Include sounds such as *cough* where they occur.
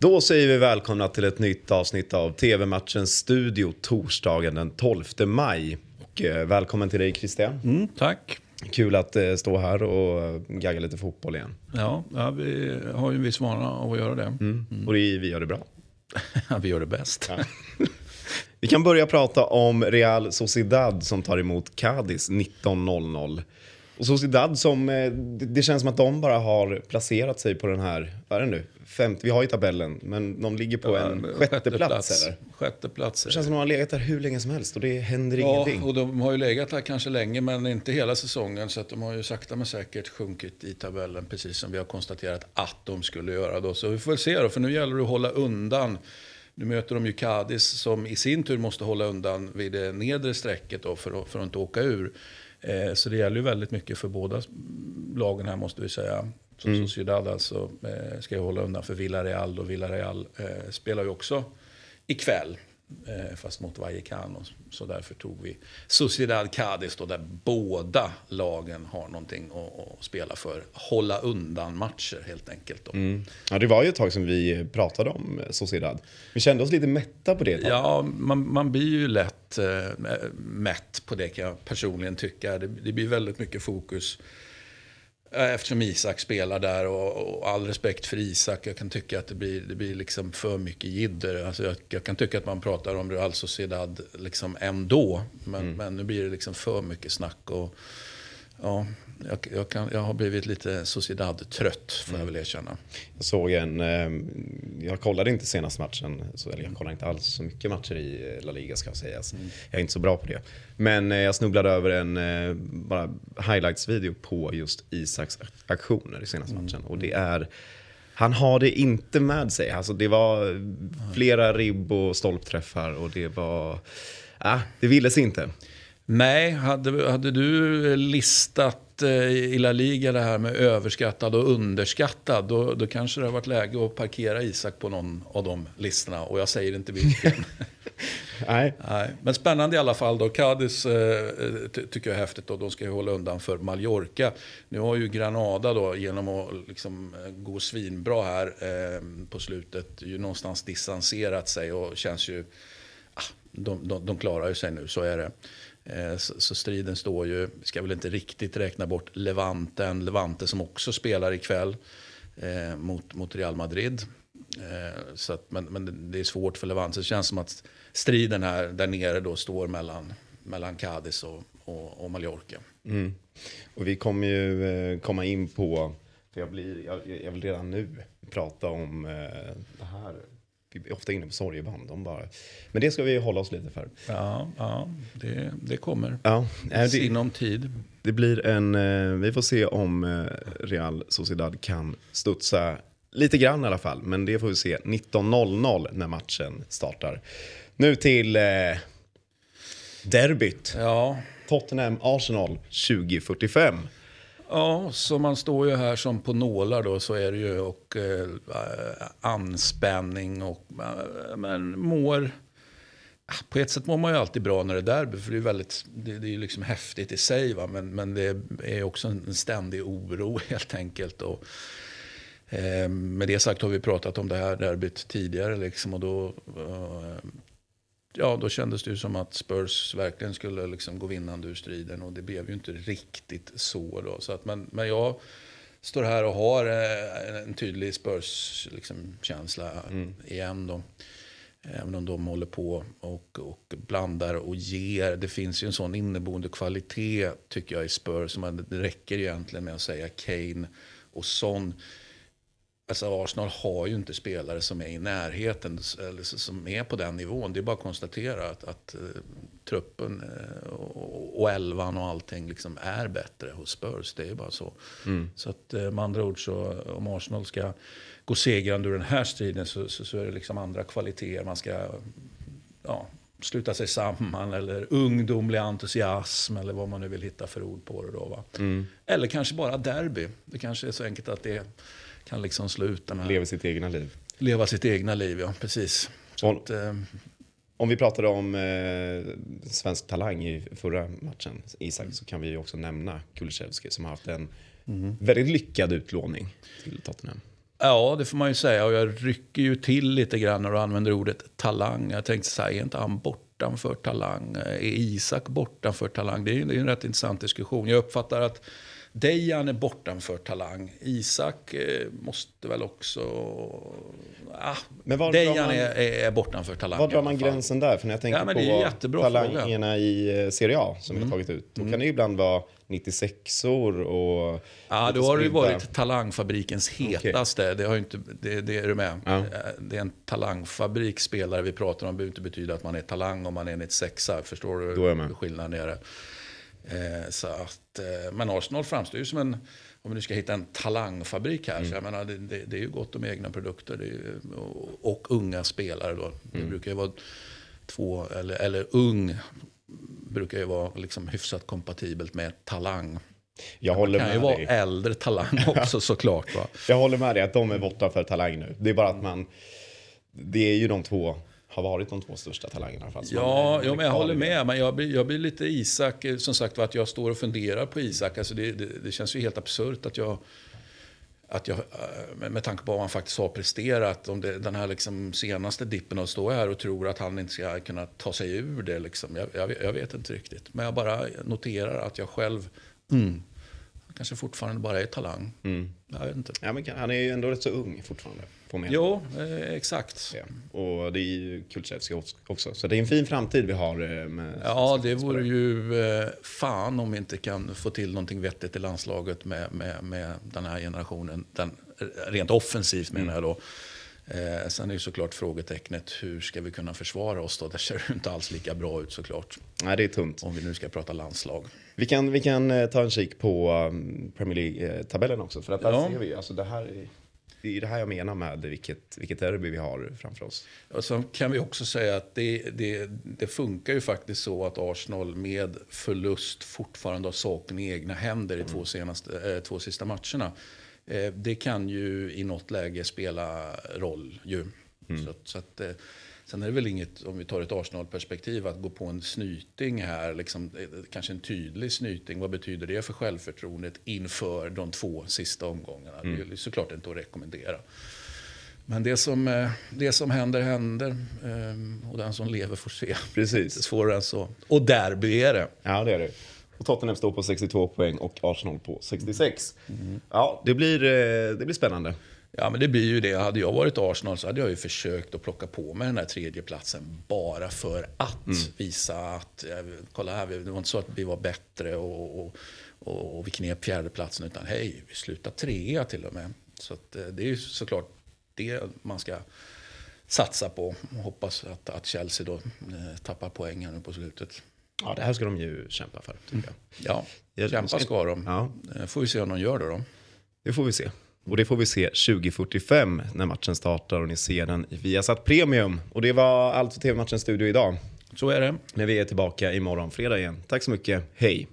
Då säger vi välkomna till ett nytt avsnitt av TV-matchens studio torsdagen den 12 maj. Och eh, välkommen till dig Christian. Mm, tack. Kul att eh, stå här och gagga lite fotboll igen. Ja, ja, vi har ju en viss vana av att göra det. Mm. Och det, vi gör det bra. *laughs* Vi gör det bäst. Ja. vi kan börja prata om Real Sociedad som tar emot Cadiz 19.00. Och Sociedad som, eh, det det känns som att de bara har placerat sig på den här, vad är det nu, femte, vi har ju tabellen, men de ligger på en sjätte plats eller? Sjätte plats. Det känns som att de har legat där hur länge som helst och det händer Ja, ingenting. och de har ju legat där kanske länge, men inte hela säsongen. Så att de har ju sakta men säkert sjunkit i tabellen, precis som vi har konstaterat att de skulle göra. Då. Så vi får väl se då, för nu gäller det att hålla undan. Nu möter de ju Cadiz som i sin tur måste hålla undan vid det nedre strecket då för, att, för att inte åka ur. Eh, så det gäller ju väldigt mycket för båda lagen här måste vi säga. Så Mm. Sociedad alltså eh, ska ju hålla undan för Villarreal och Villarreal eh, spelar ju också ikväll. Eh, fast mot Vallecano. Så därför tog vi Sociedad Cadiz då, där båda lagen har någonting att, att spela för. Hålla undan matcher helt enkelt. Då. Mm. Ja, det var ju ett tag som vi pratade om eh, Sociedad. Vi kände oss lite mätta på det. Ja, man, man blir ju lätt eh, mätt på det kan jag personligen tycka. Det, det blir väldigt mycket fokus. Eh, Eftersom Isak spelar där och, och all respekt för Isak. Jag kan tycka att det blir, det blir liksom för mycket jidder. Alltså jag, jag kan tycka att man pratar om Real Sociedad liksom ändå. Men, men nu blir det liksom för mycket snack. Och, ja, jag, jag, kan, jag har blivit lite Sociedad-trött får jag väl erkänna. Jag såg en, eh, jag kollade inte senast matchen, så, eller jag kollar inte alls så mycket matcher i eh, La Liga ska sägas. Jag är inte så bra på det. Men eh, jag snubblade över en eh, bara highlights-video på just Isaks aktioner i senaste matchen. Och det är, han har det inte med sig. Alltså det var flera ribb och stolpträffar och det var, ah, det ville sig inte. Nej, hade, hade du listat eh, i La Liga det här med överskattad och underskattad, då, då kanske det har varit läge att parkera Isak på någon av de listorna. Och jag säger inte vilken. *laughs* Nej. Nej, men spännande i alla fall då. Cadiz eh, ty- tycker jag är häftigt och de ska ju hålla undan för Mallorca. Nu har ju Granada då genom att liksom eh, gå svinbra här eh, på slutet ju någonstans distanserat sig och känns ju... Ah, de, de, de klarar ju sig nu, så är det. Eh, så, striden står ju, ska väl inte riktigt räkna bort Levanten, Levante som också spelar ikväll eh, mot, mot Real Madrid. Eh, så att, men, men det är svårt för Levante. Det känns som att striden här där nere då står mellan, mellan Cadiz och, och, och Mallorca. Mm. Och vi kommer ju eh, komma in på, för jag, blir, jag, jag vill redan nu prata om eh, det här. Vi är ofta inne på sorgeband. De bara, men det ska vi hålla oss lite för. Ja, ja det, det kommer. Ja, eh, det, Sinom tid. det blir en, eh, vi får se om eh, Real Sociedad kan studsa lite grann i alla fall. Men det får vi se 19.00 när matchen startar. Nu till eh, derbyt. Ja, Tottenham-Arsenal 2045. Ja, så man står ju här som på nålar då så är det ju och eh, anspänning och eh, men mår på ett sätt mår man ju alltid bra när det är derby för det är väldigt det, det är ju liksom häftigt i sig va men, men det är också en ständig oro *laughs* helt enkelt och eh, med det sagt har vi pratat om det här derbyt tidigare liksom och då eh, Ja, då kändes det ju som att Spurs verkligen skulle liksom gå vinnande ur striden och det blev ju inte riktigt så. Då. så att, men, men jag står här och har eh, en tydlig Spurs-känsla igen. Då. Även om de håller på och, och blandar och ger. Det finns ju en sån inneboende kvalitet tycker jag i Spurs. Det räcker egentligen med att säga Kane och Son. Alltså Arsenal har ju inte spelare som är i närheten, eller som är på den nivån. Det är bara att konstatera att, att uh, truppen uh, och, och elvan och allting liksom är bättre hos Spurs. Det är bara så. Mm. Så att uh, med andra ord så om Arsenal ska gå segrande ur den här striden så, så, så är det liksom andra kvaliteter. Man ska ja, sluta sig samman eller ungdomlig entusiasm eller vad man nu vill hitta för ord på det då. Va? Mm. Eller kanske bara derby. Det kanske är så enkelt att det kan liksom slå ut den här... Lever sitt egna liv. Leva sitt egna liv, ja. Precis. Och- att, eh, Om vi pratade om eh, svensk talang i förra matchen, Isak, så kan vi ju också nämna Kulusevski som har haft en väldigt lyckad utlåning till Tottenham. Ja, det får man ju säga. Och jag rycker ju till lite grann när du använder ordet talang. Jag tänkte så här, är inte han bortanför talang? Är Isak bortanför talang? Det är ju det är en rätt intressant diskussion. Jag uppfattar att Dejan är bortanför talang. Isak eh, måste väl också... Ah, Men var Dejan man- är, är, bortanför talang. Var drar man gränsen där? För när jag tänker Ja, på talangerna i eh, Serie A som vi har tagit ut. Då kan det ju ibland vara 96or och... Ja, då har det ju varit talangfabrikens hetaste. Det, har inte, det, det är du med. Ja. Det är en talangfabrik spelare vi pratar om. Det behöver inte betyda att man är talang om man är en 96 Förstår du Då är skillnaden är? det? Eh, så att, eh, men Arsenal framstår ju som en, om vi nu ska hitta en talangfabrik här, Mm. så jag menar, det, det, det är ju gott om egna produkter ju, och, och unga spelare. Då. Det Mm. brukar ju vara två, eller, eller ung, brukar ju vara liksom hyfsat kompatibelt med talang. Jag håller kan ju med vara dig. äldre talang *laughs* också såklart. Va? Jag håller med dig att de är borta för talang nu. Det är bara att man... Det är ju de två, har varit de två största talangerna är- Ja, ja, men jag håller med. Men jag blir, jag blir lite Isak, eh, som sagt var, att jag står och funderar på Isak. Alltså det, det, det känns ju helt absurt att jag, att jag eh, med, tanke på vad han faktiskt har presterat, om det, den här liksom senaste dippen och stå här och tror att han inte ska kunna ta sig ur det. Liksom. Jag, jag, jag vet inte riktigt. Men jag bara noterar att jag själv, mm, kanske fortfarande bara är talang. Mm. Jag vet inte. Ja, men han är ju ändå rätt så ung fortfarande. Får Jo, eh, exakt. Ja. Och det är ju Kulusevski också. Så det är en fin framtid vi har eh, med Ja, det vore ju eh, fan om vi inte kan få till någonting vettigt i landslaget med, med, med den här generationen. Den, rent offensivt menar jag då. Eh, sen är ju såklart frågetecknet hur ska vi kunna försvara oss då? Det ser inte alls lika bra ut såklart. Nej, det är tunt. Om vi nu ska prata landslag. Vi kan, vi kan eh, ta en kik på um, Premier League-tabellen också. För att där Ja. ser vi, alltså det här är, det är det här jag menar med vilket, vilket derby vi har framför oss. Och så kan vi också säga att det, det, det funkar ju faktiskt så att Arsenal med förlust fortfarande har saken i egna händer i två, senaste, eh, två sista matcherna. Eh, det kan ju i något läge spela roll ju. Så, att- så att, eh, sen är det väl inget, om vi tar ett Arsenal-perspektiv, att gå på en snyting här, liksom, eh, kanske en tydlig snyting. Vad betyder det för självförtroendet inför de två sista omgångarna? Det är ju såklart inte att rekommendera. Men det som, det som händer, händer. Ehm, Och den som lever får se. Precis. Inte svårare än så. Och derby är det. Ja, det är det. Och Tottenham står på 62 poäng och Arsenal på 66. Ja, det blir, eh, det blir spännande. Ja, men det blir ju det. Hade jag varit Arsenal så hade jag ju försökt att plocka på mig den här tredjeplatsen bara för att visa att, eh, kolla här, det var inte så att vi var bättre och, och, och, och vi knep fjärdeplatsen, utan hej, vi slutade trea till och med. Så eh, det är ju såklart det man ska satsa på och hoppas att, att Chelsea då eh, tappar poäng här nu på slutet. Ja, det här ska de ju kämpa för, tycker jag. Ja, kämpa ska de. Ja. Eh, Får vi se om de gör det då. Det får vi se. Och det får vi se 2045 när matchen startar och ni ser den i Viasat Premium. Och det var allt för TV-matchens studio idag. Så är det. Men vi är tillbaka imorgon fredag igen. Tack så mycket. Hej!